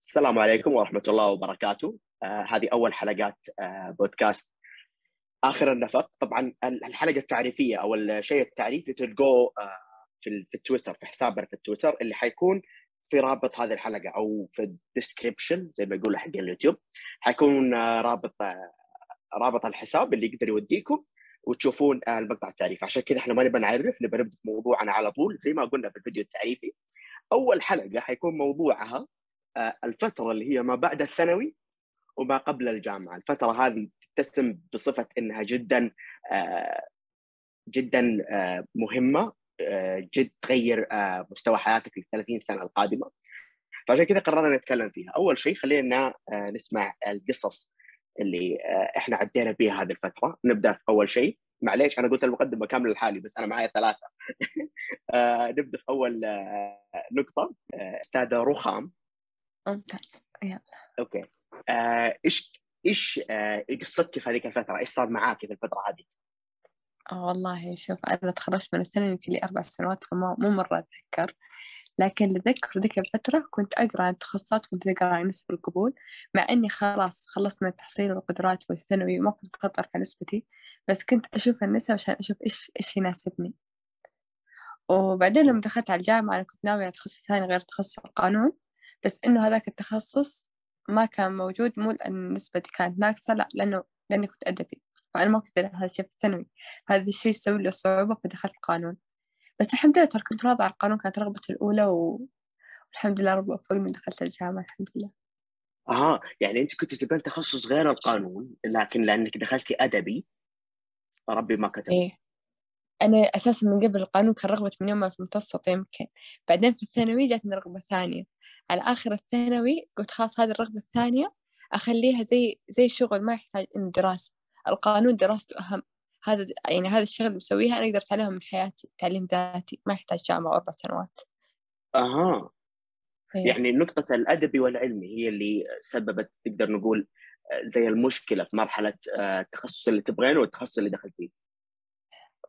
السلام عليكم ورحمة الله وبركاته. آه هذه أول حلقات آه بودكاست. آخر النفق. طبعا الحلقة التعريفية أو الشيء التعريفي تلقوه آه في, في التويتر في حسابنا في التويتر اللي حيكون في رابط هذه الحلقة أو في ال description زي ما يقولوا حق اليوتيوب. حيكون آه رابط آه رابط الحساب اللي يقدر يوديكم وتشوفون آه المقطع التعريفي. عشان كذا إحنا ما نبغى نعرف نبغى نبدأ في موضوعنا على طول زي ما قلنا في الفيديو التعريفي. أول حلقة حيكون موضوعها الفترة اللي هي ما بعد الثانوي وما قبل الجامعة، الفترة هذه تتسم بصفة إنها جدا آه، جدا آه، مهمة جد تغير مستوى حياتك في 30 سنة القادمة. فعشان كذا قررنا نتكلم فيها، أول شيء خلينا نسمع القصص اللي إحنا عدينا بها هذه الفترة، نبدأ في أول شيء. معليش أنا قلت المقدمة كاملة لحالي بس أنا معايا ثلاثة. نبدأ في أول نقطة. أستاذة رخام. ممتاز. يلا. أوكي. آه، إيش إيش آه، قصتك في هذيك الفترة؟ إيش صار معاك في الفترة هذه؟ آه والله شوف أنا تخرجت من الثانوي يمكن لي أربع سنوات فما مو مرة أتذكر. لكن اللي أتذكر ذيك الفترة كنت أقرأ عن التخصصات كنت أقرأ عن نسب القبول مع إني خلاص خلصت من التحصيل والقدرات والثانوي ما كنت بخطر في نسبتي. بس كنت أشوف النسب عشان أشوف إيش إيش يناسبني. وبعدين لما دخلت على الجامعة أنا كنت ناوية تخصص ثاني غير تخصص القانون. بس إنه هذاك التخصص ما كان موجود مو لأن نسبتي كانت ناقصة لأ لأنه لأني كنت أدبي. فأنا ما كنت أدري هذا الشيء في الثانوي. هذا الشيء سوي له صعوبة فدخلت قانون. بس الحمد لله ترى كنت راضية على القانون كانت رغبتي الأولى و... والحمد لله رب وفقني دخلت الجامعة الحمد لله. أها يعني أنت كنت تبين تخصص غير القانون لكن لأنك دخلتي أدبي ربي ما كتب. إيه. أنا أساسا من قبل القانون كان رغبة من يوم ما في المتوسط يمكن. بعدين في الثانوي جاتني رغبة ثانية على آخر الثانوي قلت خلاص هذه الرغبة الثانية أخليها زي زي شغل ما يحتاج إنه دراسة. القانون دراسته أهم. هذا يعني هذا الشغل اللي بسويها أنا أقدر أتعلمها من حياتي. تعليم ذاتي ما يحتاج جامعة أربع سنوات. أها. هي. يعني نقطة الأدبي والعلمي هي اللي سببت تقدر نقول زي المشكلة في مرحلة التخصص اللي تبغينه والتخصص اللي دخلت فيه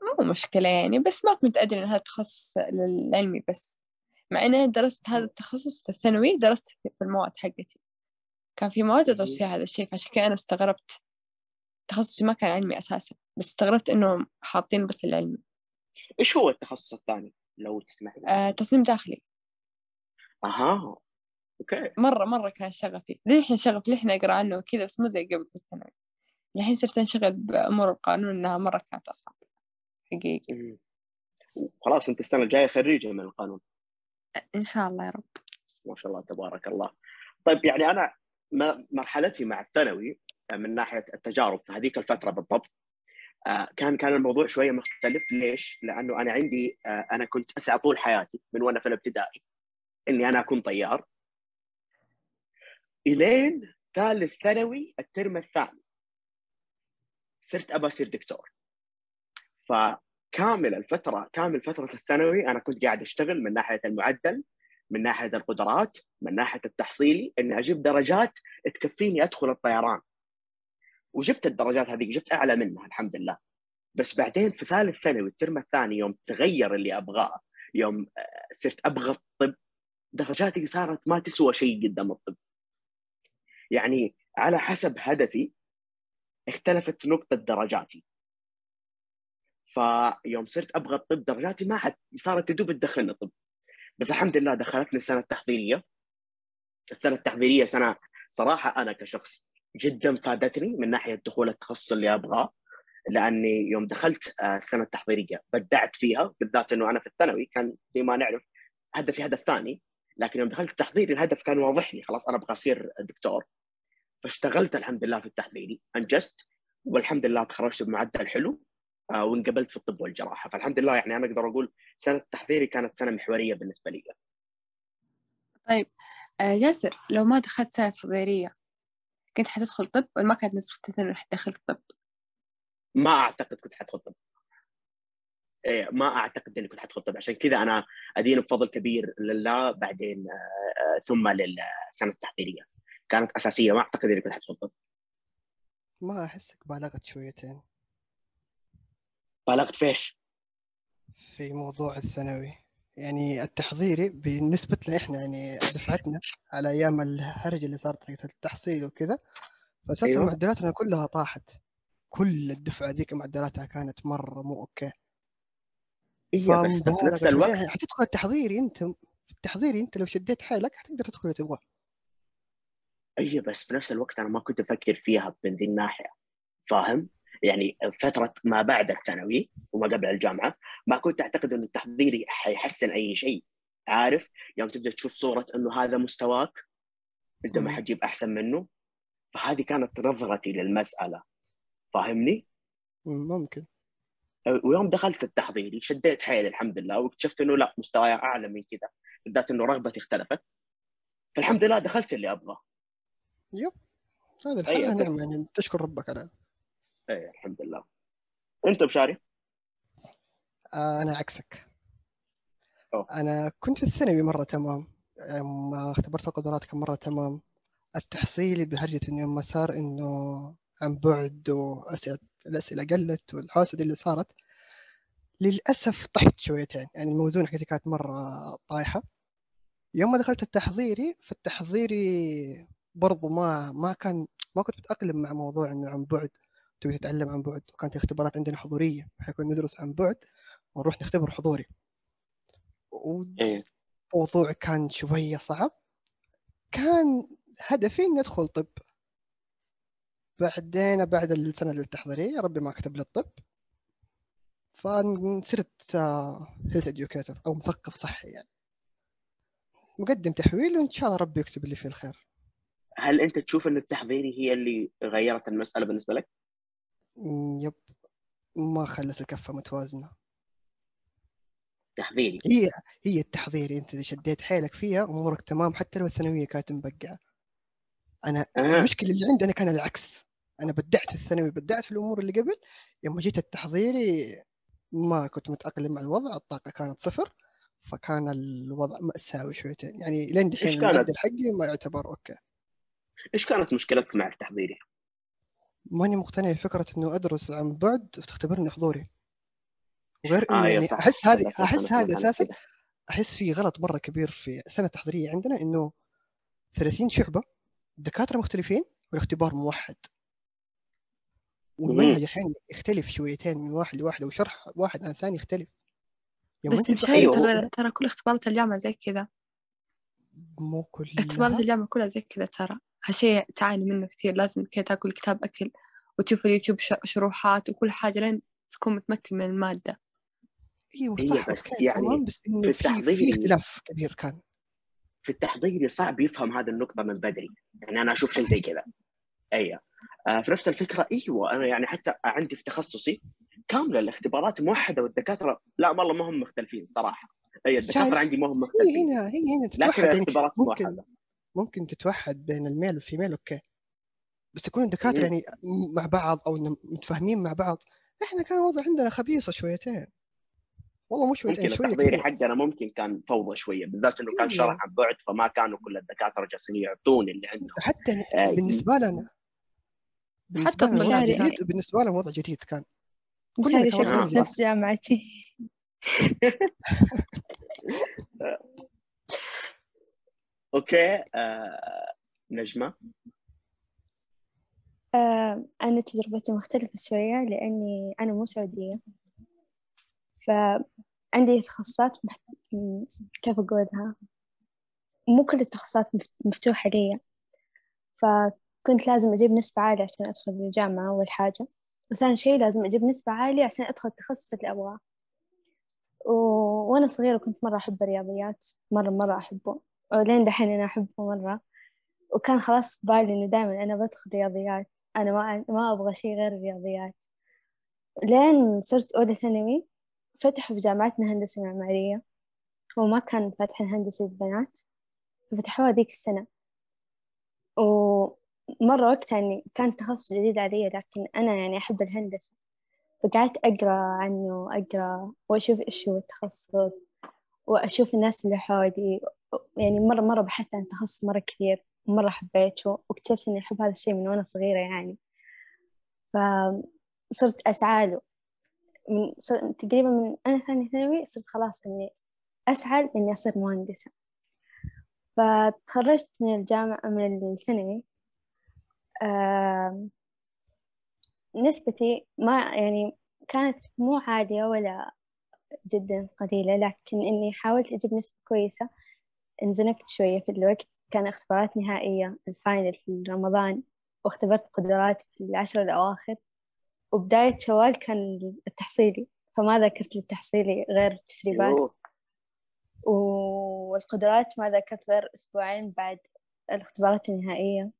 مو مشكلة يعني بس ما كنت أدري إن هذا التخصص العلمي بس. مع إني درست هذا التخصص في الثانوي درست في المواد حقتي. كان في مواد أدرس فيها هذا الشيء فعشان كذا أنا استغربت. تخصصي ما كان علمي أساسا بس استغربت إنهم حاطين بس العلمي إيش هو التخصص الثاني؟ لو تسمح لي؟ آه تصميم داخلي. أها أوكي. مرة مرة كان شغفي. للحين شغف للحين أقرأ عنه وكذا بس مو زي قبل في الثانوي. الحين صرت أنشغل بأمور القانون إنها مرة كانت أصعب. حقيقي خلاص أنت السنة الجاية خريجة من القانون. إن شاء الله يا رب. ما شاء الله تبارك الله. طيب يعني أنا مرحلتي مع الثانوي آه، من ناحية التجارب في هذيك الفترة بالضبط آه، كان كان الموضوع شوية مختلف. ليش؟ لأنه أنا عندي آه، أنا كنت أسعى طول حياتي من وأنا في الابتدائي إني أنا أكون طيار. إلين ثالث ثانوي الترم الثاني صرت ابى أصير دكتور. فكامل الفترة كامل فترة الثانوي أنا كنت قاعد أشتغل من ناحية المعدل من ناحية القدرات من ناحية التحصيلي إني أجيب درجات تكفيني أدخل الطيران. وجبت الدرجات هذه جبت أعلى منها الحمد لله. بس بعدين في ثالث ثانوي الترم الثاني يوم تغير اللي أبغاه يوم آه، صرت أبغى الطب درجاتي صارت ما تسوى شيء قدام الطب. يعني على حسب هدفي اختلفت نقطة درجاتي. فيوم صرت أبغى الطب درجاتي ما حد صارت تدوب تدخلني طب بس الحمد لله دخلتني السنة التحضيرية. السنة التحضيرية سنة صراحة أنا كشخص جدا فادتني من ناحية دخول التخصص اللي أبغاه لأني يوم دخلت آه، السنة التحضيرية بدعت فيها بالذات إنه أنا في الثانوي كان زي ما نعرف هدفي هدف ثاني لكن يوم دخلت التحضيري الهدف كان واضح لي خلاص أنا أبغى أصير دكتور. فاشتغلت الحمد لله في التحضيري أنجزت والحمد لله تخرجت بمعدل حلو. وانقبلت في الطب والجراحة. فالحمد لله يعني أنا أقدر أقول سنة تحضيري كانت سنة محورية بالنسبة لي. طيب آه، ياسر لو ما دخلت سنة تحضيرية كنت حتدخل طب ولا ما كانت نسبتك انه حتدخل طب؟ ما أعتقد كنت حدخل طب. إيه ما أعتقد إني كنت حدخل طب. عشان كذا أنا أدين بفضل كبير لله بعدين آه ثم للسنة التحضيرية. كانت أساسية ما أعتقد إني كنت حدخل طب. ما أحسك بالغت شويتين. بالغت فيش؟ في موضوع الثانوي يعني التحضيري بالنسبة لنا إحنا يعني دفعتنا على أيام الهرج اللي صارت حقت التحصيل وكذا فأساسا أيوه. معدلاتنا كلها طاحت كل الدفعة ذيك معدلاتها كانت مرة مو أوكي أيوه بس في نفس شوية. الوقت يعني حتدخل التحضيري أنت في التحضيري أنت لو شديت حيلك حتقدر تدخل اللي تبغاه أيوه بس في نفس الوقت أنا ما كنت أفكر فيها من ذي الناحية فاهم؟ يعني فترة ما بعد الثانوي وما قبل الجامعة ما كنت أعتقد انه التحضيري حيحسن أي شيء. عارف؟ يوم تبدأ تشوف صورة إنه هذا مستواك أنت ما. حتجيب أحسن منه. فهذه كانت نظرتي للمسألة. فاهمني؟ ممكن. ويوم دخلت التحضيري شديت حيلي الحمد لله واكتشفت إنه لا مستواي أعلى من كذا. بالذات إنه رغبتي اختلفت. فالحمد لله دخلت اللي أبغاه. يب. هذا الحل نعم يعني تشكر ربك عليه إيه الحمد لله. أنت بشاري؟ أنا عكسك. أوه. أنا كنت في الثانوي مرة تمام. أما اختبرت القدرات كان مرة تمام. التحصيلي بهرجة إنه يوم ما صار إنه عن بعد وأسئلة الأسئلة قلت والحوسة اللي صارت. للأسف طحت شويتين. يعني الموزون حقتي كانت مرة طايحة. يوم ما دخلت التحضيري فالتحضيري برضو ما ما كان ما كنت متأقلم مع موضوع إنه عن بعد. تبي تتعلم عن بعد. وكانت الاختبارات عندنا حضورية. حيكون ندرس عن بعد ونروح نختبر حضوري. إيه. وموضوع كان شوية صعب. كان هدفي إني أدخل طب. بعدين بعد السنة التحضيرية ربي ما كتب لي الطب. فصرت health educator أو مثقف صحي يعني. مقدم تحويل وإن شاء الله ربي يكتب لي فيه الخير. هل أنت تشوف إن التحضيري هي اللي غيرت المسألة بالنسبة لك؟ yep. ما خلت الكفة متوازنة. تحضيري هي هي التحضيري أنت إذا شديت حيلك فيها أمورك تمام حتى لو الثانوية كانت مبقعة. أنا أه. المشكلة اللي عندي أنا كان العكس. أنا بدعت في الثانوي بدعت في الأمور اللي قبل. يوم جيت التحضيري ما كنت متأقلم مع الوضع. الطاقة كانت صفر فكان الوضع مأساوي شويتين. يعني لين دحين كانت؟ المعدل حقي ما يعتبر okay. إيش كانت مشكلتك مع التحضيري؟ ماني مقتنع بفكرة إنه أدرس عن بعد وتختبرني حضوري وغير إنه آه يا يعني صح. أحس هذه كمان هذه كذا. أحس في غلط مرة كبير في السنة التحضيرية عندنا إنه 30 شعبة دكاترة مختلفين والاختبار موحد. والمنهج أحيانا يختلف شويتين من واحد لواحد وشرح واحد عن ثاني يختلف. يوم بس أيوة، تحضر- ترى ترى كل اختبارات الجامعة زي كذا. مو كلها؟ اختبارات الجامعة كلها زي كذا ترى. هالشيء تعاني منه كثير لازم كذا تاكل كتاب أكل وتشوف اليوتيوب ش- شروحات وكل حاجة لين تكون متمكن من المادة. أيوه هي صح بس يعني بس في في في التحضيري- اختلاف كبير كان. في التحضيري صعب يفهم هذه النقطة من بدري. يعني أنا أشوف شيء زي كذا. أيوة. آه في نفس الفكرة أيوة أنا يعني حتى عندي في تخصصي كاملة الاختبارات موحدة والدكاترة لا والله ما هم مختلفين صراحة. أي الدكاترة؟ عندي ما هم هي مختلفين. هنا هي هنا لكن يعني. الاختبارات موحدة. ممكن تتوحد بين ال male وال female okay بس يكونوا الدكاترة. يعني مع بعض أو متفاهمين مع بعض إحنا كان الوضع عندنا خبيصة شويتين والله مو شويتين ممكن شوية التحضيري كثير حقنا ممكن كان فوضى شوية بالذات إنه كان. شرح عن بعد فما كانوا كل الدكاترة جالسين يعطوني اللي عندهم حتى آه، بالنسبة لنا بالنسبة لنا الوضع مشاري. جديد وبالنسبه لهم وضع جديد كان مشاري آه. في. نفس جامعتي أوكي آه نجمة. آه، أنا تجربتي مختلفة شوية لأني أنا مو سعودية. فعندي تخصصات محت... كيف أقولها؟ مو كل التخصصات مف- مفتوحة لي. فكنت لازم أجيب نسبة عالية عشان أدخل الجامعة أول حاجة. وثاني شيء لازم أجيب نسبة عالية عشان أدخل التخصص اللي أبغاه. و... وأنا صغيرة كنت مرة أحب الرياضيات مرة مرة أحبه. ولين دحين أنا أحبه مرة. وكان خلاص في بالي إنه دائما أنا بدخل رياضيات. أنا ما ما أبغى شيء غير الرياضيات لين صرت أولى ثانوي فتحوا في جامعتنا هندسة معمارية وما كان فاتحين هندسة بنات. فتحوها ذيك السنة. ومرة وقتها يعني كان تخصص جديد علي لكن أنا يعني أحب الهندسة. فقعدت أقرأ عنه أقرأ وأشوف إيش هو التخصص وأشوف الناس اللي حولي. يعني مرة مرة بحثت عن تخصص مرة كثير مرة حبيته واكتشفت إني أحب هذا الشيء من وأنا صغيرة يعني. فصرت أسعى له. من. تقريبا من أنا ثاني ثانوي صرت خلاص إني أسعى إني أصير مهندسة. فتخرجت من الجامعة من الثانوي نسبتي ما يعني كانت مو عالية ولا جدا قليلة لكن إني حاولت أجيب نسبة كويسة. انزنقت شوية في الوقت كان اختبارات نهائية الفاينل في رمضان واختبرت قدرات في العشر الأواخر. وبداية شوال كان التحصيلي فما ذاكرت للتحصيلي غير التسريبات. والقدرات ما ذاكرت غير أسبوعين بعد الاختبارات النهائية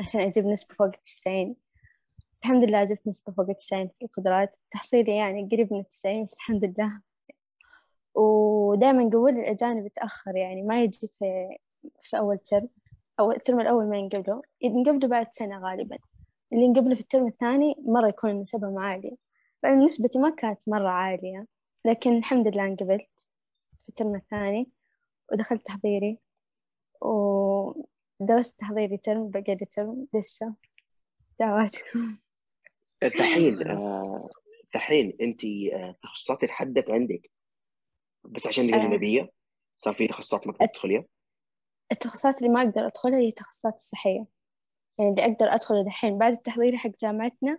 عشان أجيب نسبة فوق التسعين. الحمد لله جبت نسبة فوق التسعين في القدرات. تحصيلي يعني قريب من التسعين بس الحمد لله. ودائما قبول الأجانب يتأخر يعني ما يجي في, في أول ترم. أو الترم الأول ما ينقبلوا ينقبلوا بعد سنة غالبا. اللي ينقبلوا في الترم الثاني مرة يكون نسبهم عالية. فأنا نسبتي ما كانت مرة عالية. لكن الحمد لله انقبلت في الترم الثاني ودخلت تحضيري. ودرست تحضيري ترم بقي لي ترم لسه. دعواتكم. دحين دحين انت آه، تخصصات انحدت عندك بس عشان الأجنبية آه. صار في تخصصات ما تقدر تدخليها التخصصات اللي ما أقدر أدخلها هي التخصصات الصحية يعني اللي أقدر أدخله دحين بعد التحضير حق جامعتنا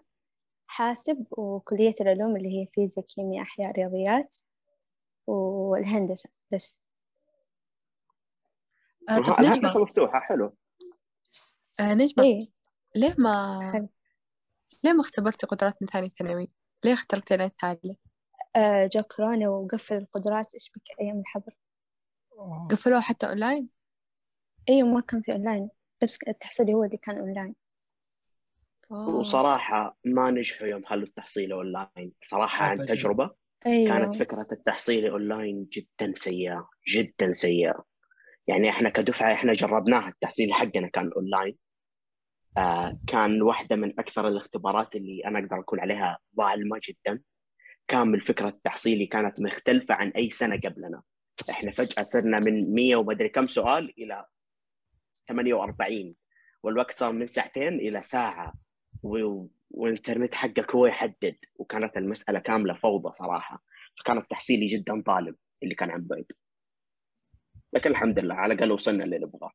حاسب وكلية العلوم اللي هي فيزياء كيمياء أحياء رياضيات والهندسة بس آه طب الهندسة مفتوحة حلو آه نجمة إيه؟ ليه ما حلو. ليه ما اختبرتي قدرات من ثاني ثانوي؟ ليه اخترتي الثالث؟ آه جا كورونا وقفل القدرات إيش بك أيام الحظر. قفلوه حتى أونلاين؟ أيوة ما كان في أونلاين بس التحصيلي هو اللي كان أونلاين. وصراحة ما نجحوا يوم خلوا التحصيل أونلاين. صراحة عن تجربة أيوة. كانت فكرة التحصيل أونلاين جدا سيئة جدا سيئة. يعني إحنا كدفعة إحنا جربناها التحصيل حقنا كان أونلاين. آه كان واحدة من أكثر الاختبارات اللي أنا أقدر أقول عليها ظالمة جدا. كامل فكرة التحصيلي كانت مختلفة عن أي سنة قبلنا. إحنا فجأة صرنا من 100 ومدري كم سؤال إلى 48 والوقت صار من ساعتين إلى ساعة و... والإنترنت حقك هو يحدد وكانت المسألة كاملة فوضى صراحة. فكان تحصيلي جدا ظالم اللي كان عن بعد. لكن الحمد لله على الأقل وصلنا اللي نبغاه.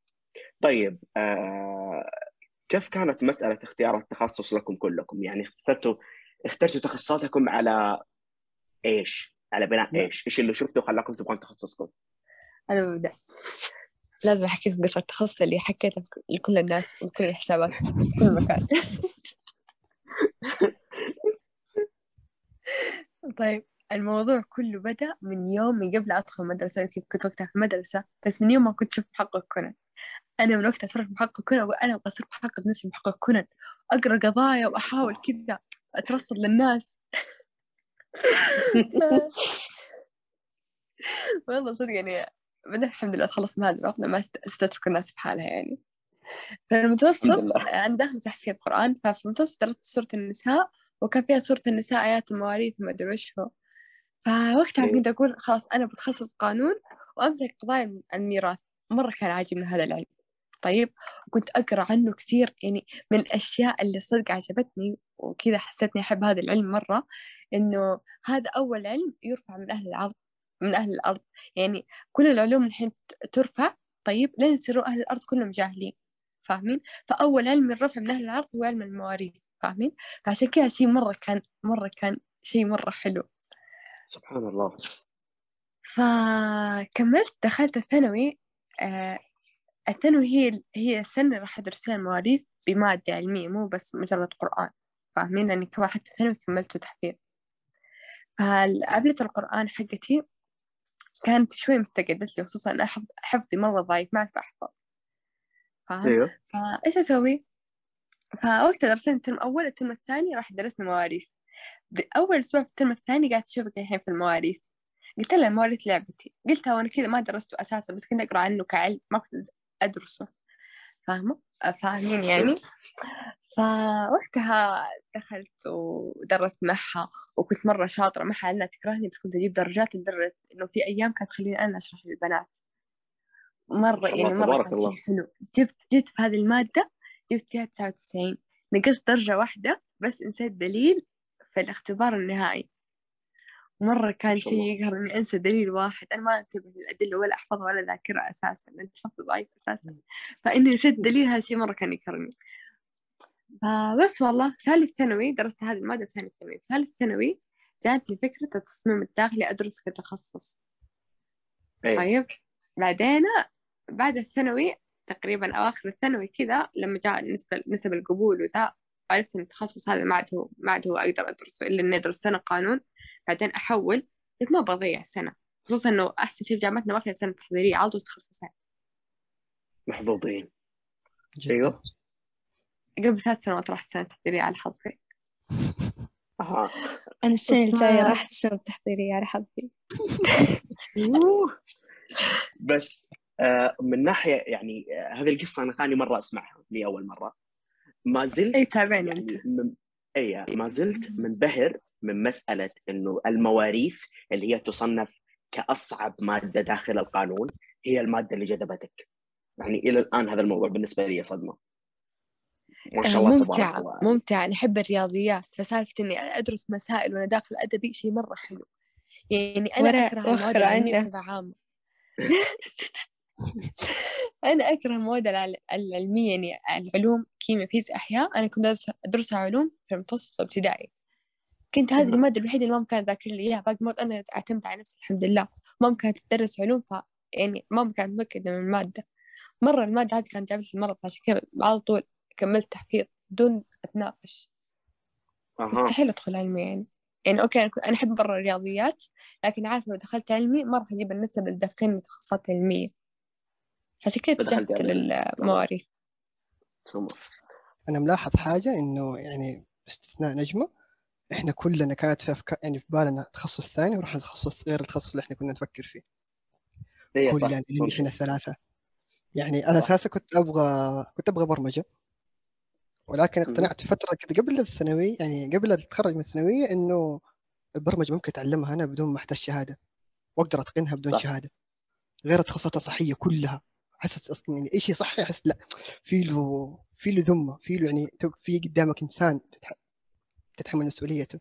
طيب آه... كيف كانت مسألة اختيار التخصص لكم كلكم؟ يعني اخترتوا اخترتوا تخصصاتكم على إيش؟ على بناء إيش؟ إيش اللي شفته خلاكم تبغون تخصصكم؟ أنا ببدا لازم احكي لكم قصة التخصص اللي حكيتها لكل الناس وكل الحسابات في كل مكان طيب الموضوع كله بدأ من يوم من قبل أدخل مدرسة كيف كنت وقتها في المدرسة بس من يوم ما كنت شفت محقق كونان أنا من وقتها صرت محقق كونان وأنا أبغى أصير محقق نفسي محقق كونان أقرأ قضايا وأحاول كذا أترصد للناس والله صدق يعني بدأت الحمد لله أتخلص من هذه العقدة ما استترك الناس في حالها يعني. فالمتوسط أنا داخلة تحفيظ قرآن ففي المتوسط درست سورة النساء وكان فيها سورة النساء آيات المواريث وما أدري وش هو. فوقتها كنت أقول خلاص أنا بتخصص قانون وأمسك قضايا الميراث. مرة كان عاجبني هذا العلم. طيب وكنت أقرأ عنه كثير يعني من الأشياء اللي صدق عجبتني وكذا حسيتني أحب هذا العلم مرة إنه هذا أول علم يرفع من أهل الأرض من أهل الأرض. يعني كل العلوم الحين ترفع طيب لين يصيروا أهل الأرض كلهم جاهلين فاهمين؟ فأول علم الرفع من أهل الأرض هو علم المواريث فاهمين؟ فعشان كذا شيء مرة كان مرة كان شيء مرة حلو. سبحان الله. فكملت دخلت الثانوي آه الثانوي هي هي السنة اللي راح أدرس فيها المواريث بمادة علمية مو بس مجرد قرآن. فاهمين؟ لأني كمان حتى الثانوي كملته تحفيظ. فأبلة القرآن حقتي كانت شوي مستقعدة لي خصوصا أنا حفظي مرة ضعيف ما أعرف أحفظ. فاهم؟ أيوه. فإيش أسوي؟ فوقتها درسنا الترم الأول الترم الثاني راح درسنا مواريث. أول أسبوع في الترم الثاني قاعدة أشوفك الحين في المواريث. قلت لها المواريث لعبتي. قلتها وأنا كذا ما درسته أساسا بس كنت أقرأ عنه كعلم ما كنت أدرسه. فاهمة؟ فاهمين يعني؟ فوقتها دخلت ودرست معها وكنت مرة شاطرة معها لأنها تكرهني بس كنت أجيب درجات لدرجة إنه في أيام كانت تخليني أنا أشرح للبنات. مرة يعني مرة كان شيء حلو. جبت جبت في هذه المادة جبت فيها تسعة وتسعين. نقصت درجة واحدة بس نسيت دليل في الاختبار النهائي. مرة كان شيء. يقهر إني أنسى دليل واحد. أنا ما أنتبه للأدلة ولا أحفظها ولا ذاكرة أساسا لأن حفظ ضعيف أساسا. فإني نسيت دليل هذا الشيء مرة كان يقهرني. فبس والله ثالث ثانوي درست هذه المادة ثاني ثانوي. ثالث ثانوي جاتني فكرة التصميم الداخلي أدرس في تخصص. إيه. طيب بعدين بعد الثانوي تقريبا أواخر الثانوي كذا لما جاء نسبة نسب القبول وذا عرفت إن التخصص هذا ما عاد هو ما عاد هو أقدر أدرسه إلا إني أدرس سنة قانون بعدين أحول قلت ما بضيع سنة. خصوصا إنه أحسن شيء في جامعتنا ما فيها سنة تحضيرية على طول تخصصين. محظوظين. أيوه. قبل ثلاث سنوات رحت سنة تحضيرية على حظي. أها. أنا السنة بس الجاية ما- راح السنة التحضيرية على حظي. بس آه، من ناحية يعني آه، هذه القصة أنا ثاني مرة أسمعها لاول مرة. ما زلت إي تابعني يعني من اي ما زلت منبهر من مسألة إنه المواريث اللي هي تصنف كأصعب مادة داخل القانون هي المادة اللي جذبتك. يعني إلى الآن هذا الموضوع بالنسبة لي صدمة. ما شاء الله تبارك ممتعة الله. ممتعة أنا أحب الرياضيات فسالفة إني أدرس مسائل وأنا داخل أدبي شيء مرة حلو. يعني أنا ورا- أكره المواد وخر العلمية عنه. أنا أكره المواد العل- العلمية يعني العلوم كيمياء فيزياء أحياء. أنا كنت أدرسها علوم في المتوسط وابتدائي كنت هذه مهم. المادة الوحيدة اللي ماما كانت تذاكر لي إياها. باقي المواد أنا اعتمدت على نفسي الحمد لله. ماما كانت تدرس علوم ف يعني ماما كانت متأكدة من المادة. مرة المادة هذه كانت جابت لي المرض عشان كذا على طول كملت تحفيظ بدون أتناقش. أها. مستحيل أدخل علمي يعني. يعني أوكي أنا كنت- أنا أحب برا الرياضيات لكن عارفة لو دخلت علمي ما راح أجيب النسب اللي تدخلني تخصصات علمية. عشان كذا فدخلت اتجهت علمي. للمواريث. أنا ملاحظ حاجة إنه يعني باستثناء نجمة إحنا كلنا كانت في أفكار يعني في بالنا تخصص ثاني ورحنا تخصص غير التخصص اللي إحنا كنا نفكر فيه. صح. كلنا اللي إحنا الثلاثة. يعني أنا. أساسا كنت أبغى كنت أبغى برمجة. ولكن. اقتنعت فترة كده قبل الثانوية يعني قبل اتخرج من الثانوية إنه البرمجة ممكن أتعلمها أنا بدون ما أحتاج شهادة. وأقدر أتقنها بدون صح. شهادة. غير التخصصات الصحية كلها. احس أصلا يعني اي شيء صحي احس لا في له في له ذمة في له يعني في قدامك إنسان تتح- تتحمل مسؤوليته.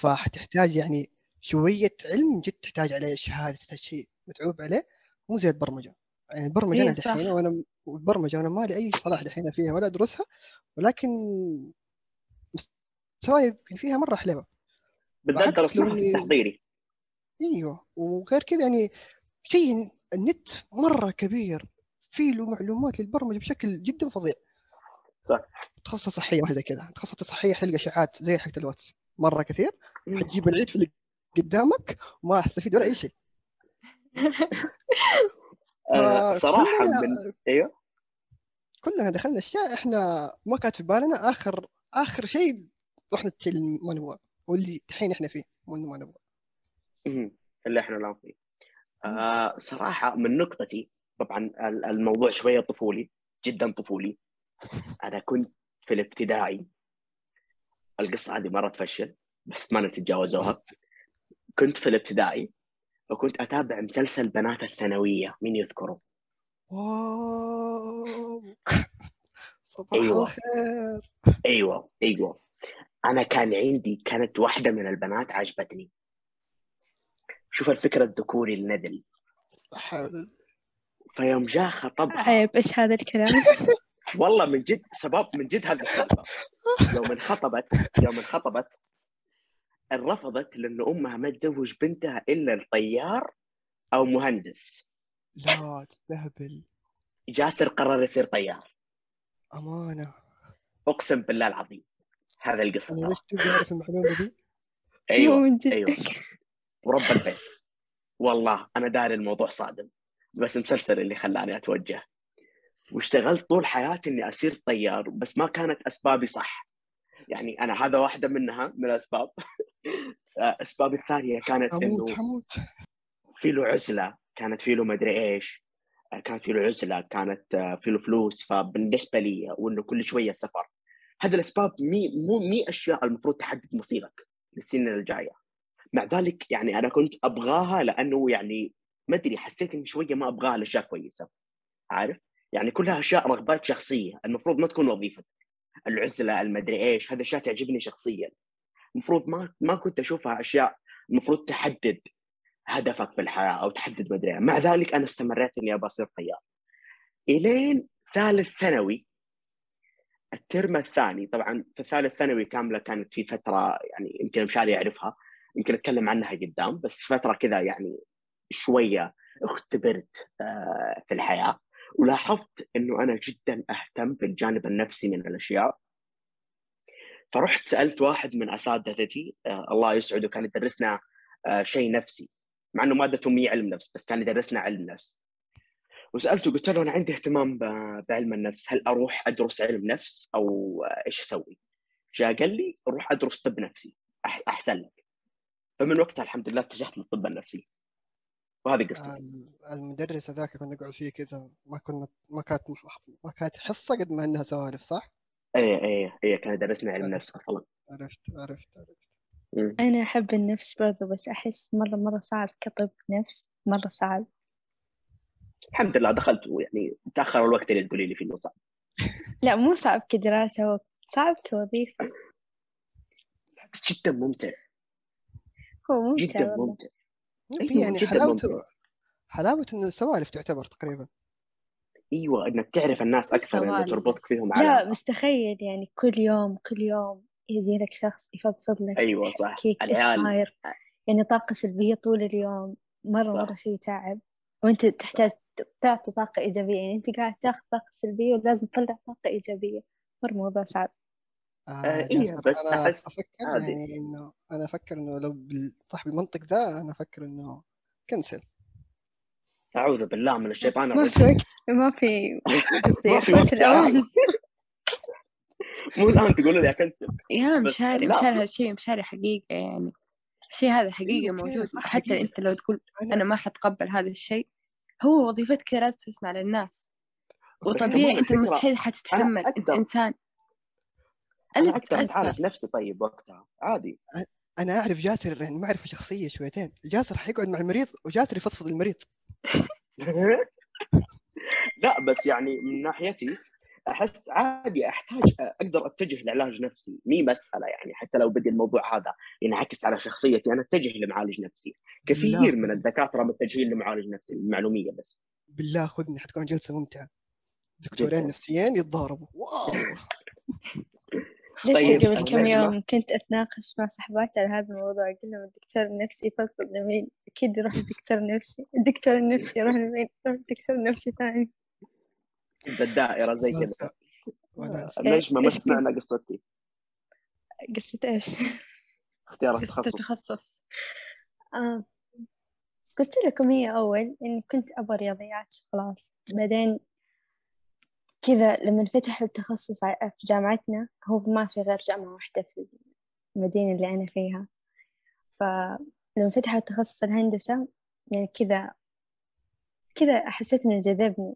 فحتحتاج يعني شوية علم جد تحتاج عليه شهادة تحتاج شيء متعوب عليه مو زي البرمجة. يعني البرمجة إيه أنا. دحين وأنا البرمجه أنا ما لي أي صلاح دحين فيها ولا أدرسها ولكن مستواي فيها مرة حلوة. بالذات بعكس درست لو معهد إني- تحضيري إيوه وغير كذا يعني شيء النت مرة كبير في له معلومات للبرمجة بشكل جدا فظيع. صح. تخصص صحيه واحدة كذا تخصص صحيه حلقه اشاعات زي حقت الواتس. مرة كثير حتجيب العيد في اللي قدامك وما حتستفيد ولا أي شيء. آه، صراحة كلنا- من أيوه. كلنا دخلنا أشياء إحنا ما كانت في بالنا اخر آخر شيء رحنا ما نبغاه واللي الحين إحنا فيه ما نبغاه. مهم. اللي إحنا الآن فيه. آه صراحة من نقطتي طبعا ال- الموضوع شوية طفولي جدا طفولي. أنا كنت في الابتدائي. القصة هذه مرة تفشل بس ما نتجاوزوها كنت في الابتدائي وكنت أتابع مسلسل بنات الثانوية. مين يذكره؟ واو. صباح أيوة. الخير. أيوه أيوه. أنا كان عندي كانت واحدة من البنات عجبتني شوف الفكرة الذكوري حول فيوم جاء خطبها عيب إيش هذا الكلام؟ والله من جد سبب من جد هذه السالفه يوم انخطبت يوم انخطبت رفضت لأن أمها ما تزوج بنتها إلا الطيار أو مهندس. لا تستهبل. جاسر قرر يصير طيار. أمانة. أقسم بالله العظيم. هذا القصة أنا ليش تبغى أعرف المعلومة دي؟ أيوه من جدك. أيوه. ورب البيت. والله أنا داري الموضوع صادم بس مسلسل اللي خلاني أتوجه. واشتغلت طول حياتي إني أصير طيار بس ما كانت أسبابي صح. يعني أنا هذا واحدة منها من الأسباب. اسبابي الثانية كانت إنه في له عزلة كانت في له مدري إيش. كان في له عزلة كانت في له فلوس فبالنسبة لي وإنه كل شوية سفر. هذه الأسباب مي مو مي أشياء المفروض تحدد مصيرك للسنين الجاية. مع ذلك يعني أنا كنت أبغاها لأنه يعني ما أدري حسيت إني شوية ما أبغاها لأشياء كويسة عارف؟ يعني كلها أشياء رغبات شخصية المفروض ما تكون وظيفتك العزلة المدري إيش هذه أشياء تعجبني شخصيا. المفروض ما ما كنت أشوفها أشياء المفروض تحدد هدفك في الحياة أو تحدد مدري. مع ذلك أنا استمريت إني ابى أصير طيار. إلين ثالث ثانوي الترم الثاني طبعا في الثالث ثانوي كاملة كانت في فترة يعني يمكن مشاري يعرفها يمكن أتكلم عنها قدام بس فترة كذا يعني شوية اختبرت آه، في الحياة. ولاحظت إنه أنا جدا أهتم في الجانب النفسي من الأشياء. فرحت سألت واحد من أساتذتي آه، الله يسعده كان يدرسنا آه، شيء نفسي. مع إنه مادته مي علم نفس بس كان يدرسنا علم نفس. وسألته قلت له أنا عندي اهتمام بعلم النفس. هل أروح أدرس علم نفس؟ أو إيش أسوي؟ جاء قال لي روح أدرس طب نفسي. أحسن لك. فمن وقتها الحمد لله اتجهت للطب النفسي. وهذه قصتي. المدرس هذاك كنا نقعد فيه كذا ما كنا ما كانت ما كانت حصة قد ما إنها سوالف صح؟ إيه إيه إيه كان يدرسنا علم نفس أصلا. عرفت عرفت عرفت. أنا أحب النفس برضو بس أحس مرة مرة صعب كطب نفس مرة صعب. الحمد لله دخلت يعني تأخر الوقت اللي تقولي لي فيه إنه صعب. لا مو صعب كدراسة هو صعب كوظيفة. بالعكس جدا ممتع. هو ممتع جدا والله. ممتع. أيوة يعني حلاوته حلاوة انه السوالف تعتبر تقريبا. أيوه إنك تعرف الناس أكثر يعني سوالف. تربطك فيهم لا على بس تخيل يعني كل يوم كل يوم يجي لك شخص يفضفض لك أيوه صح. إيش العيال. صاير يعني طاقة سلبية طول اليوم. مرة صح. مرة شيء تعب. وأنت تحتاج تعطي طاقة إيجابية. يعني أنت قاعد تاخذ طاقة سلبية ولازم تطلع طاقة إيجابية. مرة موضوع صعب. آه، إيه، بس أنا أحس أفكر عادي. يعني إنه أنا أفكر إنه لو صاحب المنطق ذا أنا أفكر إنه كنسل. أعوذ بالله من الشيطان ما في وقت ما في ما في وقت الأوان مو الآن تقولوا لي أكنسل. يا مشاري. مشاري هالشيء مشاري حقيقة يعني. الشيء هذا حقيقي؟ موجود. حتى. أنت لو تقول أنا- أنا ما حتقبل هذا الشيء هو وظيفتك لازم تسمع للناس. وطبيعي الفكرة، مستحيل حتتحمل. أنت أقدر- إنسان أنا أثر اتعالج نفسي طيب وقتها عادي. أنا أعرف جاسر يعني معرفه شخصية شويتين. جاسر حيقعد مع المريض وجاسر يفضفض المريض. لا بس يعني من ناحيتي أحس عادي أحتاج أقدر أتجه لعلاج نفسي مي مسألة يعني حتى لو بدي الموضوع هذا ينعكس على شخصيتي أنا أتجه لمعالج نفسي. كثير لا. من الدكاترة متجهين لمعالج نفسي المعلومية بس. بالله خذني حتكون جلسة ممتعة. دكتورين جداً. نفسيين يتضاربوا. واو! لسه طيب، قبل كم. يوم كنت أتناقش مع صحباتي على هذا الموضوع. قلت لهم الدكتور النفسي يفضفض لمين أكيد يروح الدكتور النفسي. الدكتور النفسي يروح لمين يروح الدكتور نفسي ثاني. بالدائره زي كذا. وأنا- النجمه ما سمعنا قصتي؟ قصة إيش؟ اختيار التخصص. التخصص آه. قلت لكم هي أول إني كنت أبغى رياضيات خلاص. بعدين كذا لما فتح التخصص في جامعتنا هو ما في غير جامعة واحدة في المدينة اللي أنا فيها. فلما فتح تخصص الهندسة يعني كذا كذا حسيت إنه جذبني.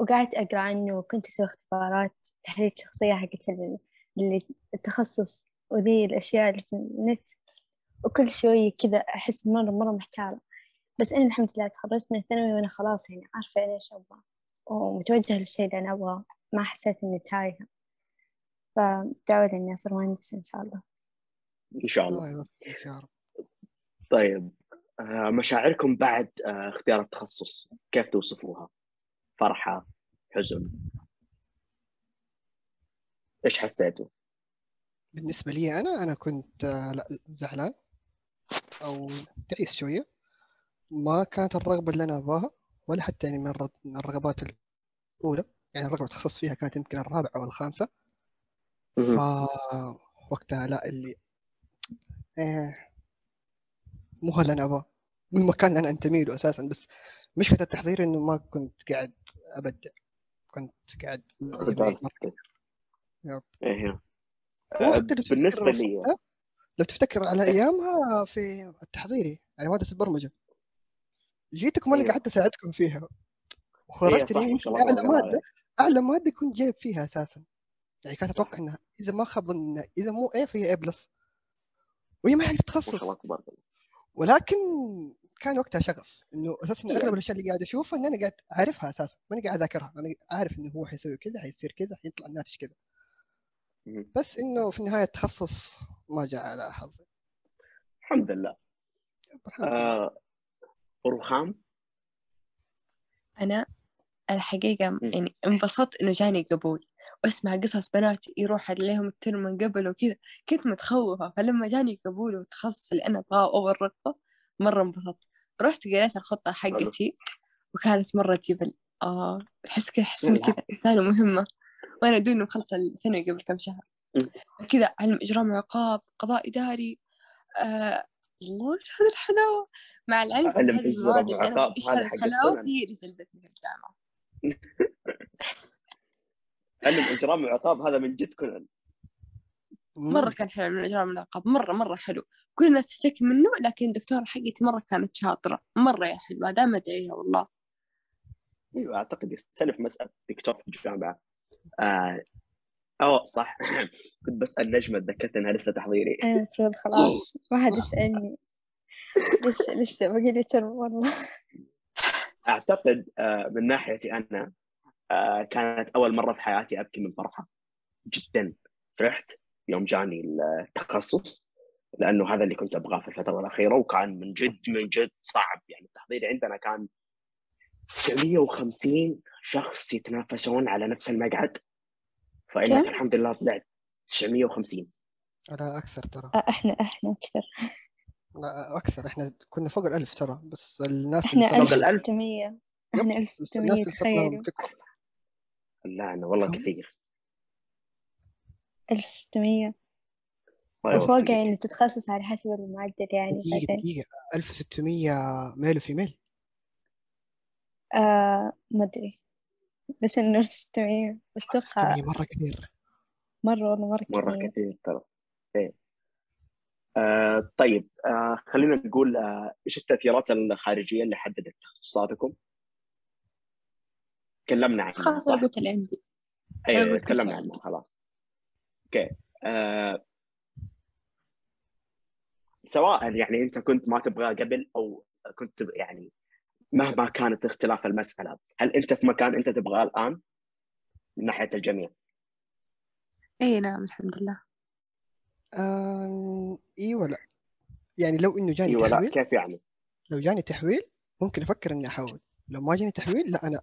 وقعدت أقرأ عنه وكنت أسوي اختبارات تحليل شخصية حقت التخصص وذي الأشياء اللي في النت. وكل شوية كذا أحس مرة مرة محتارة. بس أنا الحمد لله تخرجت من الثانوي وأنا خلاص يعني عارفة أنا إيش أبغى ومتوجهة للشيء اللي أنا أبغاه. ما حسيت إني تايهة. فدعوا لي إني أصير مهندسة إن شاء الله. إن شاء الله. الله يوفقك يا رب. طيب آه، مشاعركم بعد آه، اختيار التخصص كيف توصفوها؟ فرحة حزن. إيش حسيتوا؟ بالنسبة لي أنا أنا كنت آه، لا زعلان أو تعيس شوية. ما كانت الرغبة اللي أنا أبغاها. ولا حتى يعني من الر- من الرغبات الأولى. يعني الرغبة تخصص فيها كانت يمكن الرابعة أو الخامسة. فوقتها لا اللي إيه مو هذا اللي أنا أبغاه. مو المكان اللي أنا أنتمي له أساسا بس مشكلة التحضير إنه ما كنت قاعد أبدع. كنت قاعد. يب. آه، حتى لو بالنسبة لي. لو تفتكر على أيامها في التحضيري يعني ماده البرمجه جيتكم أنا أيوة. قعدت أساعدكم فيها. هي وخرجت لي يمكن أعلى مادة. أعلى مادة كنت جايب فيها أساسا. يعني كانت. أتوقع إنها إذا ما خاب إذا مو إيه فهي إيه بلس وهي ما هي شاء تخصص ولكن كان وقتها شغف إنه أساسا يعني. أغلب الأشياء اللي قاعد أشوفها إن أنا قاعد أعرفها أساسا. ماني قاعد أذاكرها. أنا عارف إنه هو حيسوي كذا حيصير كذا حيطلع الناتج كذا. بس إنه في النهاية التخصص ما جاء على حظي. الحمد لله. آه رخام؟ أنا الحقيقة. يعني انبسطت إنه جاني قبول. وأسمع قصص بنات يروح عليهم الترم من قبل وكذا. كنت متخوفة فلما جاني قبول والتخصص اللي أنا أبغاه أول رغبة مرة انبسطت. رحت قريت الخطة حقتي وكانت مرة جبل آه أحس كذا أحس. كذا إنسانة مهمة. وأنا دوني مخلصة الثانوي قبل كم شهر. كذا علم إجرام وعقاب قضاء إداري آه الله إيش هذا الحلاوة. مع العلم هذه المواد اللي أنا حق الحلاوة. هي اللي زلدتني في الجامعة. علم إجرام وعقاب هذا من جد كونان. مرة كان حلو من الإجرام والعقاب مرة مرة حلو. كل الناس تشتكي منه لكن الدكتورة حقتي مرة كانت شاطرة. مرة يا حلوة. دائما أدعيها والله. أيوه أعتقد يختلف مسألة دكتور في الجامعة. آه أو صح. كنت بسأل نجمة تذكرت إنها لسه تحضيري. المفروض خلاص. ما حد يسألني. لسه لسه باقي لي ترم والله أعتقد آه من ناحيتي أنا آه كانت أول مرة في حياتي أبكي من فرحة. جدا. فرحت يوم جاني التخصص لأنه هذا اللي كنت أبغاه في الفترة الأخيرة وكان من جد من جد صعب. يعني التحضير عندنا كان 950 شخص يتنافسون على نفس المقعد. فإنك كم؟ الحمد لله طلعت 950 لا أكثر ترى. آه، إحنا إحنا أكثر. لا أكثر. إحنا كنا فوق الألف ترى بس الناس إحنا اللي فوق صاروا- الألف. 1600 إحنا يب، بس 1600 الناس اللي. لا أنا والله كم؟ كثير. 1600 الله أتوقع يوفقك. إنه تتخصص على حسب المعدل يعني دقيقة بعدين دقيقة. 1600 ميل وفيميل؟ آه ما أدري. بس إنه 1600 بس 1600 مرة كثير. مرة والله مرة مرة كثير كثير ترى. إيه. آه طيب آه خلينا نقول آه إيش التأثيرات الخارجية اللي حددت تخصصاتكم؟ تكلمنا عنها خلاص؟ أنا قلت اللي عندي. كل تكلمنا عنها. خلاص. أوكي. آه سواء يعني أنت كنت ما تبغاه قبل أو كنت يعني مهما كانت اختلاف المسألة هل أنت في مكان أنت تبغاه الآن؟ من ناحية الجميع؟ أي نعم الحمد لله. آه... إيوه لا. يعني لو إنه جاني لا تحويل كيف يعني؟ لو جاني تحويل ممكن أفكر إني احول لو ما جاني تحويل لا أنا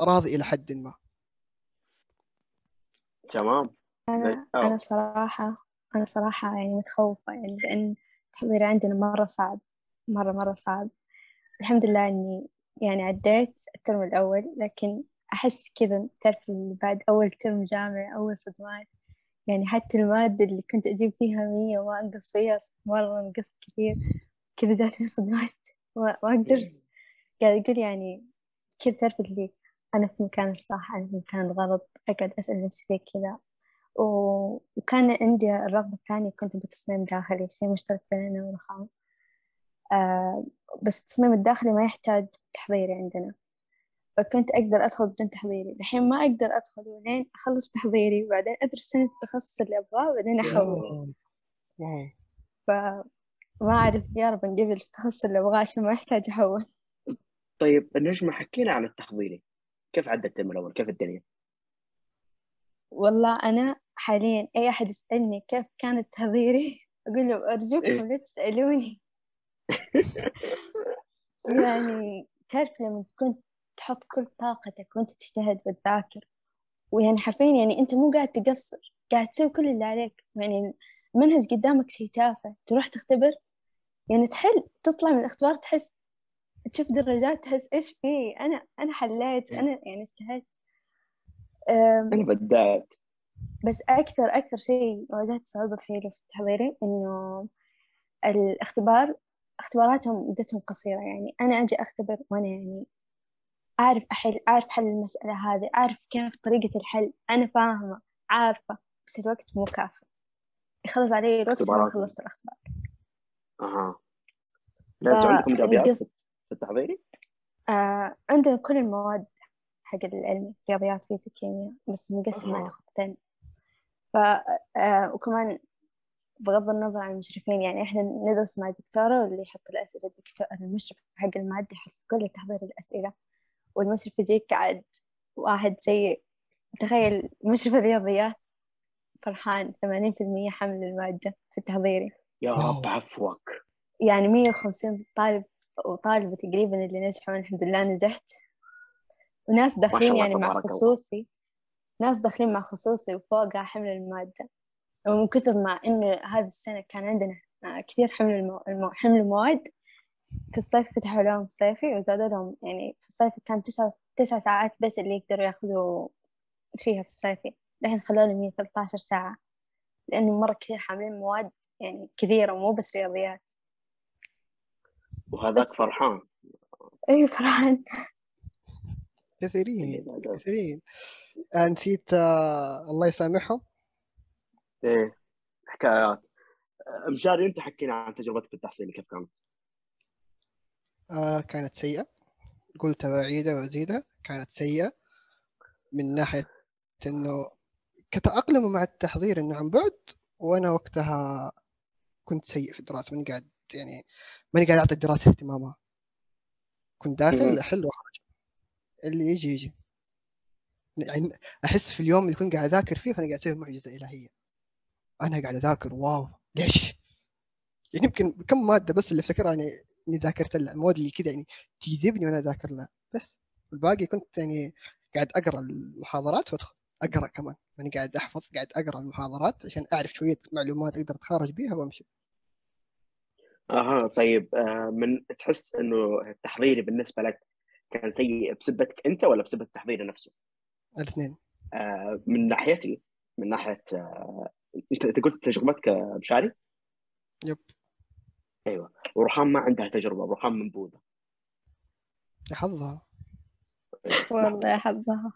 راضي إلى حد ما. تمام. أنا أوه. أنا صراحة أنا صراحة يعني متخوفة يعني لأن التحضير عندنا مرة صعب مرة مرة صعب. الحمد لله إني يعني عديت الترم الأول لكن أحس كذا تعرف بعد أول ترم جامعي أول صدمات. يعني حتى المادة اللي كنت أجيب فيها مية وما أنقص فيها مرة نقصت كثير. كذا جاتني صدمات ما أقدر قاعد أقول يعني كذا تعرف اللي أنا في المكان الصح أنا في المكان الغلط أقعد أسأل نفسي كذا. و- وكان عندي الرغبة الثانية كنت بتصميم داخلي شيء مشترك بيننا ورخام آه بس التصميم الداخلي ما يحتاج تحضيري عندنا. فكنت أقدر أدخل بدون تحضيري. الحين ما أقدر أدخل ولين أخلص تحضيري وبعدين أدرس سنة التخصص اللي أبغاه وبعدين أحول واو فما أعرف يا رب نقبل التخصص اللي أبغاه عشان ما يحتاج أحول. طيب النجمه حكينا عن التحضيري. كيف عدى الترم الأول؟ كيف الدنيا؟ والله أنا حاليا أي أحد يسألني كيف كانت تحضيري أقول له إيه. أرجوكم لا تسألوني. يعني تعرف لما تكون تحط كل طاقتك وأنت تجتهد وتذاكر ويعني حرفيا يعني أنت مو قاعد تقصر قاعد تسوي كل اللي عليك. يعني المنهج قدامك شيء تافه تروح تختبر يعني تحل تطلع من الاختبار تحس تشوف درجات تحس إيش في؟ أنا أنا حليت أنا يعني اجتهدت. أنا بدأت. بس أكثر أكثر شيء واجهت صعوبة فيه في تحضيري إنه الاختبار اختباراتهم مدتهم قصيرة يعني أنا أجي أختبر وأنا يعني أعرف أحل أعرف حل المسألة هذه أعرف كيف طريقة الحل أنا فاهمة عارفة بس الوقت مو كافي يخلص علي الوقت اختبارات. خلصت الاختبار أها لا أنتوا عندكم القصد- في التحضيري؟ آه عندنا كل المواد حق العلمي رياضيات فيزياء كيمياء بس مقسمة على. خطين ف آه وكمان بغض النظر عن المشرفين يعني إحنا ندرس مع دكتورة واللي يحط الأسئلة الدكتور المشرف حق المادة يحط كل تحضير الأسئلة والمشرف يجيك عاد واحد سيء تخيل مشرف الرياضيات فرحان ثمانين في المية حمل المادة في تحضيري يا. رب عفوك يعني مية وخمسين طالب وطالبة تقريبا اللي نجحوا الحمد لله نجحت وناس داخلين يعني مع. خصوصي ناس داخلين مع خصوصي وفوقها حمل المادة ومن كثر ما إنه هذه السنة كان عندنا آه، كثير حمل المو... المو... حمل مواد في الصيف فتحوا لهم صيفي وزادوا لهم يعني في الصيف كان تسعة تسع ساعات بس اللي يقدروا ياخذوا فيها في الصيفي الحين خلوا لهم 13 ساعة لأنه مرة كثير حاملين مواد يعني كثيرة مو بس رياضيات. وهذاك بس- فرحان أي فرحان. كثيرين كثيرين. آه، نسيت آه، الله يسامحهم. إيه حكايات. آه، مشاري أنت حكينا عن تجربتك في التحصيل كيف كانت؟ آه كانت سيئة. قلت بعيدة وأزيدها. كانت سيئة من ناحية إنه كتأقلم مع التحضير إنه عن بعد وأنا وقتها كنت سيء في الدراسة. ماني قاعد يعني ماني قاعد أعطي الدراسة اهتمامها. كنت. داخل أحل وأخرج. اللي يجي يجي. يعني أحس في اليوم اللي كنت قاعد أذاكر فيه فأنا قاعد أسوي معجزة إلهية. أنا قاعد أذاكر واو ليش؟ يعني يمكن كم مادة بس اللي أفتكرها يعني إني ذاكرت لها المواد اللي كذا يعني تجذبني وأنا أذاكر لها بس الباقي كنت يعني قاعد أقرأ المحاضرات وأدخل أقرأ كمان ماني قاعد أحفظ قاعد أقرأ المحاضرات عشان أعرف شوية معلومات أقدر أتخرج بيها وأمشي أها طيب آه، من تحس إنه التحضيري بالنسبة لك كان سيء بسبتك أنت ولا بسبب التحضير نفسه؟ الاثنين آه، من ناحيتي من ناحية آه، انت انت قلت تجربتك مشاري؟ يب. أيوه. ورخام ما عندها تجربة رخام منبوذه يا حظها. والله يا حظها.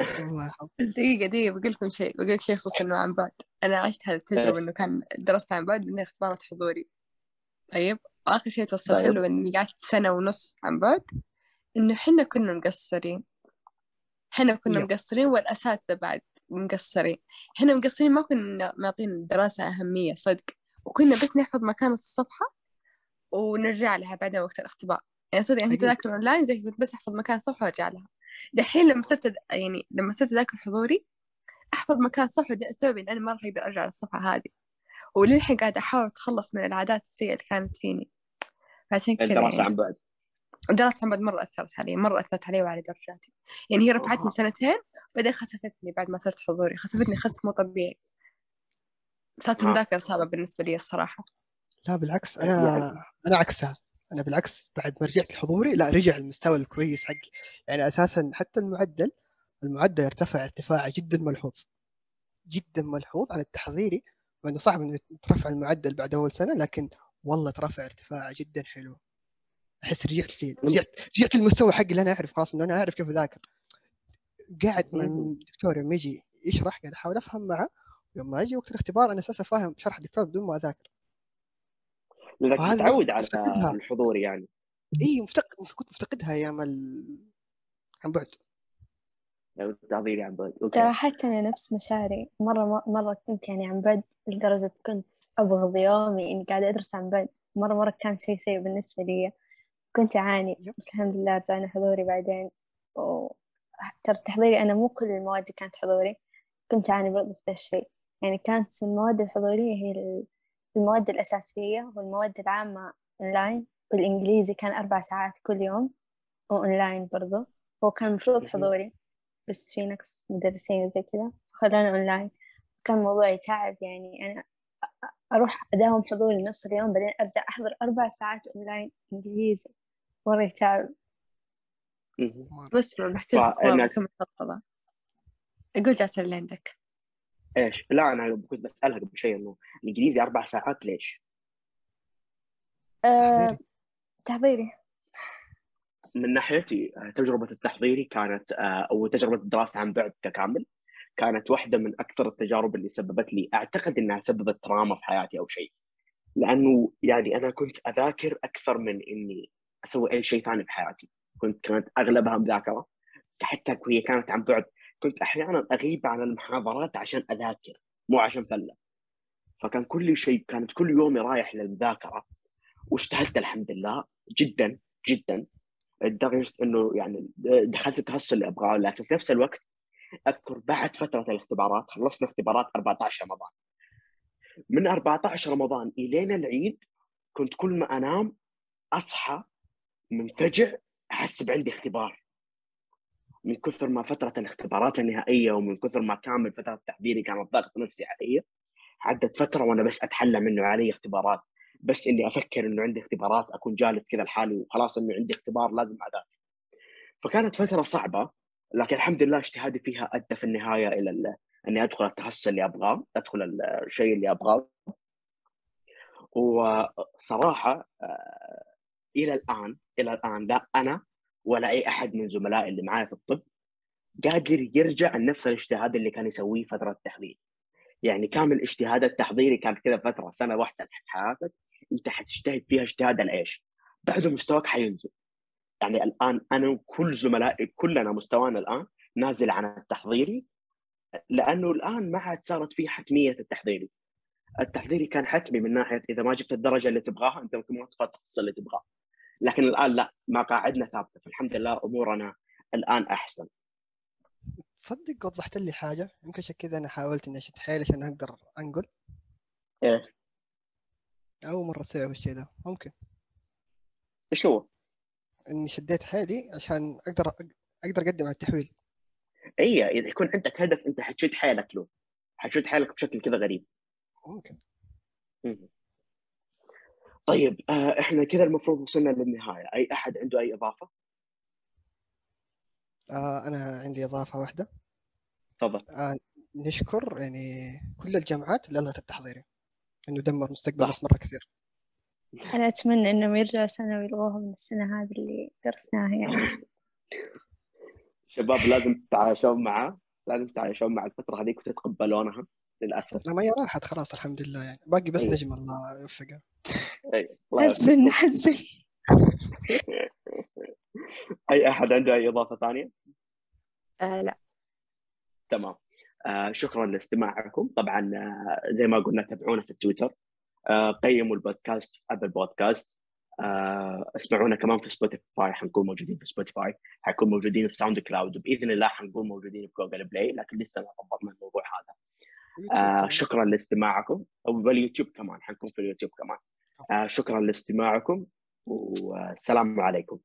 والله دقيقة دقيقة بقول لكم شيء بقول لك شيء يخص إنه عن بعد. أنا عشت هذه التجربة؟ إنه كان درست عن بعد بعدين اختبارات حضوري. طيب وآخر شيء توصلت طيب. له إني قعدت سنة ونص عن بعد إنه حنا كنا مقصرين. حنا كنا يب. مقصرين والأساتذة بعد. مقصرين. حنا مقصرين ما كنا معطين الدراسة أهمية صدق. وكنا بس نحفظ مكان الصفحة ونرجع لها بعدين وقت الاختبار. يعني صدق أنا كنت. أذاكر أونلاين زي كنت بس أحفظ مكان الصفحة وأرجع لها. دحين لما صرت يعني لما صرت أذاكر حضوري أحفظ مكان الصفحة وبعدين أستوعب إن أنا ما راح أقدر أرجع للصفحة هذه. وللحين قاعدة أحاول أتخلص من العادات السيئة اللي كانت فيني. فعشان كذا الدراسه يعني. عن بعد؟ الدراسة عن بعد مرة أثرت علي مرة أثرت علي وعلى درجاتي. يعني هي رفعتني. سنتين بعدين خسفتني بعد ما صرت حضوري. خسفتني خسف مو طبيعي. صارت أها. المذاكرة صعبة بالنسبة لي الصراحة. لا بالعكس يعني- أنا أنا عكسها. أنا بالعكس بعد ما رجعت لحضوري لا رجع المستوى الكويس حقي يعني أساسا حتى المعدل المعدل ارتفع ارتفاع جدا ملحوظ. جدا ملحوظ عن التحضيري مع إنه صعب إنه ترفع المعدل بعد أول سنة لكن والله ترفع ارتفاع جدا حلو. أحس رجعت لي رجعت رجعت للمستوى حقي اللي أنا اعرف خلاص إنه أنا أعرف كيف أذاكر. قاعد مع. الدكتور يوم يجي يشرح قاعد أحاول أفهم معه. يوم ما أجي وقت الاختبار أنا أساسا فاهم شرح الدكتور بدون ما أذاكر. لأنك متعود على مفتقدها. الحضور يعني. إي مفتقد كنت مفتقدها أيام ال... عن بعد. التحضيري عن بعد. ترى حتى أنا نفس مشاعري. مرة مرة كنت يعني عن بعد لدرجة كنت أبغض يومي إني قاعدة أدرس عن بعد. مرة مرة كان شيء سيء بالنسبة لي. كنت أعاني. yep. بس الحمد لله رجعنا حضوري بعدين. و... ترى تحضيري أنا مو كل المواد اللي كانت حضوري كنت أعاني برضه في ذا الشيء. يعني كانت المواد الحضورية هي ال- المواد الأساسية والمواد العامة أونلاين والإنجليزي كان أربع ساعات كل يوم وأونلاين برضه هو كان المفروض. حضوري بس في نقص مدرسين وزي كذا خلونا أونلاين كان الموضوع يتعب يعني. أنا أروح أداوم حضوري نص اليوم بعدين أرجع أحضر أربع ساعات أونلاين إنجليزي. مرة يتعب. بس بحكي لك كم فضفضة قول جاسر اللي عندك إيش؟ لا أنا كنت بسألها قبل شيء إنه الإنجليزي أربع ساعات ليش؟ أه تحضيري. من ناحيتي آه، تجربة التحضيري كانت آه، أو تجربة الدراسة عن بعد ككامل كانت واحدة من أكثر التجارب اللي سببت لي أعتقد إنها سببت تراما في حياتي أو شيء. لأنه يعني أنا كنت أذاكر أكثر من إني أسوي أي شيء ثاني في حياتي. كنت كانت أغلبها مذاكرة حتى هي كانت عن بعد. كنت أحيانا أغيب عن المحاضرات عشان أذاكر مو عشان فلة. فكان كل شيء كانت كل يومي رايح للمذاكرة. واجتهدت الحمد لله جدا جدا. لدرجة إنه يعني دخلت التخصص اللي أبغاه لكن في نفس الوقت أذكر بعد فترة الاختبارات خلصنا اختبارات 14 رمضان. من 14 رمضان الين العيد كنت كل ما أنام أصحى منفجع أحس بعندي اختبار. من كثر ما فترة الاختبارات النهائية ومن كثر ما كامل فترة تحضيري كانت ضغط نفسي علي عدت فترة وأنا بس أتحلى منه علي اختبارات. بس إني أفكر إنه عندي اختبارات أكون جالس كذا لحالي وخلاص إنه عندي اختبار لازم أذاكر. فكانت فترة صعبة لكن الحمد لله اجتهادي فيها أدى في النهاية إلى ال... إني أدخل التخصص اللي أبغاه أدخل الشيء اللي أبغاه. وصراحة آه، إلى الآن إلى الآن لا أنا ولا أي أحد من زملائي اللي معايا في الطب قادر يرجع لنفس الاجتهاد اللي كان يسويه فترة التحضير. يعني كامل اجتهاد التحضيري كان كذا فترة سنة واحدة في حياتك أنت حتجتهد فيها اجتهاد الايش بعده مستواك حينزل. يعني الآن أنا وكل زملائي كلنا مستوانا الآن نازل عن التحضيري لأنه الآن ما عاد صارت فيه حتمية التحضيري. التحضيري كان حتمي من ناحية إذا ما جبت الدرجة اللي تبغاها أنت ممكن ما تدخل التخصص اللي تبغاه. لكن الآن لا مقاعدنا ثابتة. فالحمد لله أمورنا الآن أحسن. تصدق وضحت لي حاجة. يمكن عشان كذا أنا حاولت إني أشد حيلي عشان أقدر أنقل. إيه. أول مرة أسوي الشيء ده ممكن. إيش هو؟ إني شديت حيلي عشان أقدر أقدر أقدم على التحويل. اي إذا يكون عندك هدف أنت حتشد حيلك له. حتشد حيلك بشكل كذا غريب. ممكن. مم. طيب آه إحنا كذا المفروض وصلنا للنهاية. أي أحد عنده أي إضافة؟ آه أنا عندي إضافة واحدة. تفضل. آه نشكر يعني كل الجامعات اللي لغت التحضيري إنه دمر مستقبل صح. ناس مرة كثير. أنا أتمنى إنهم يرجعوا سنة ويلغوها من السنة هذه اللي درسناها يعني. شباب لازم تتعايشون معاه لازم تتعايشون مع الفترة هذيك وتتقبلونها للأسف. لا ما هي راحت خلاص الحمد لله يعني. باقي بس أيوة. نجم الله الله حزن حزن أي أحد عنده أي إضافة ثانية؟ آه لا. تمام. آه شكرا لاستماعكم. طبعا آه زي ما قلنا تابعونا في التويتر. آه قيموا البودكاست في ابل بودكاست آه اسمعونا كمان في سبوتيفاي حنكون موجودين في سبوتيفاي. حنكون موجودين في ساوند كلاود وبإذن الله حنكون موجودين في جوجل بلاي لكن لسه ما ضبطنا الموضوع هذا. آه شكرا لاستماعكم. وباليوتيوب كمان حنكون في اليوتيوب كمان. شكرا لاستماعكم والسلام عليكم.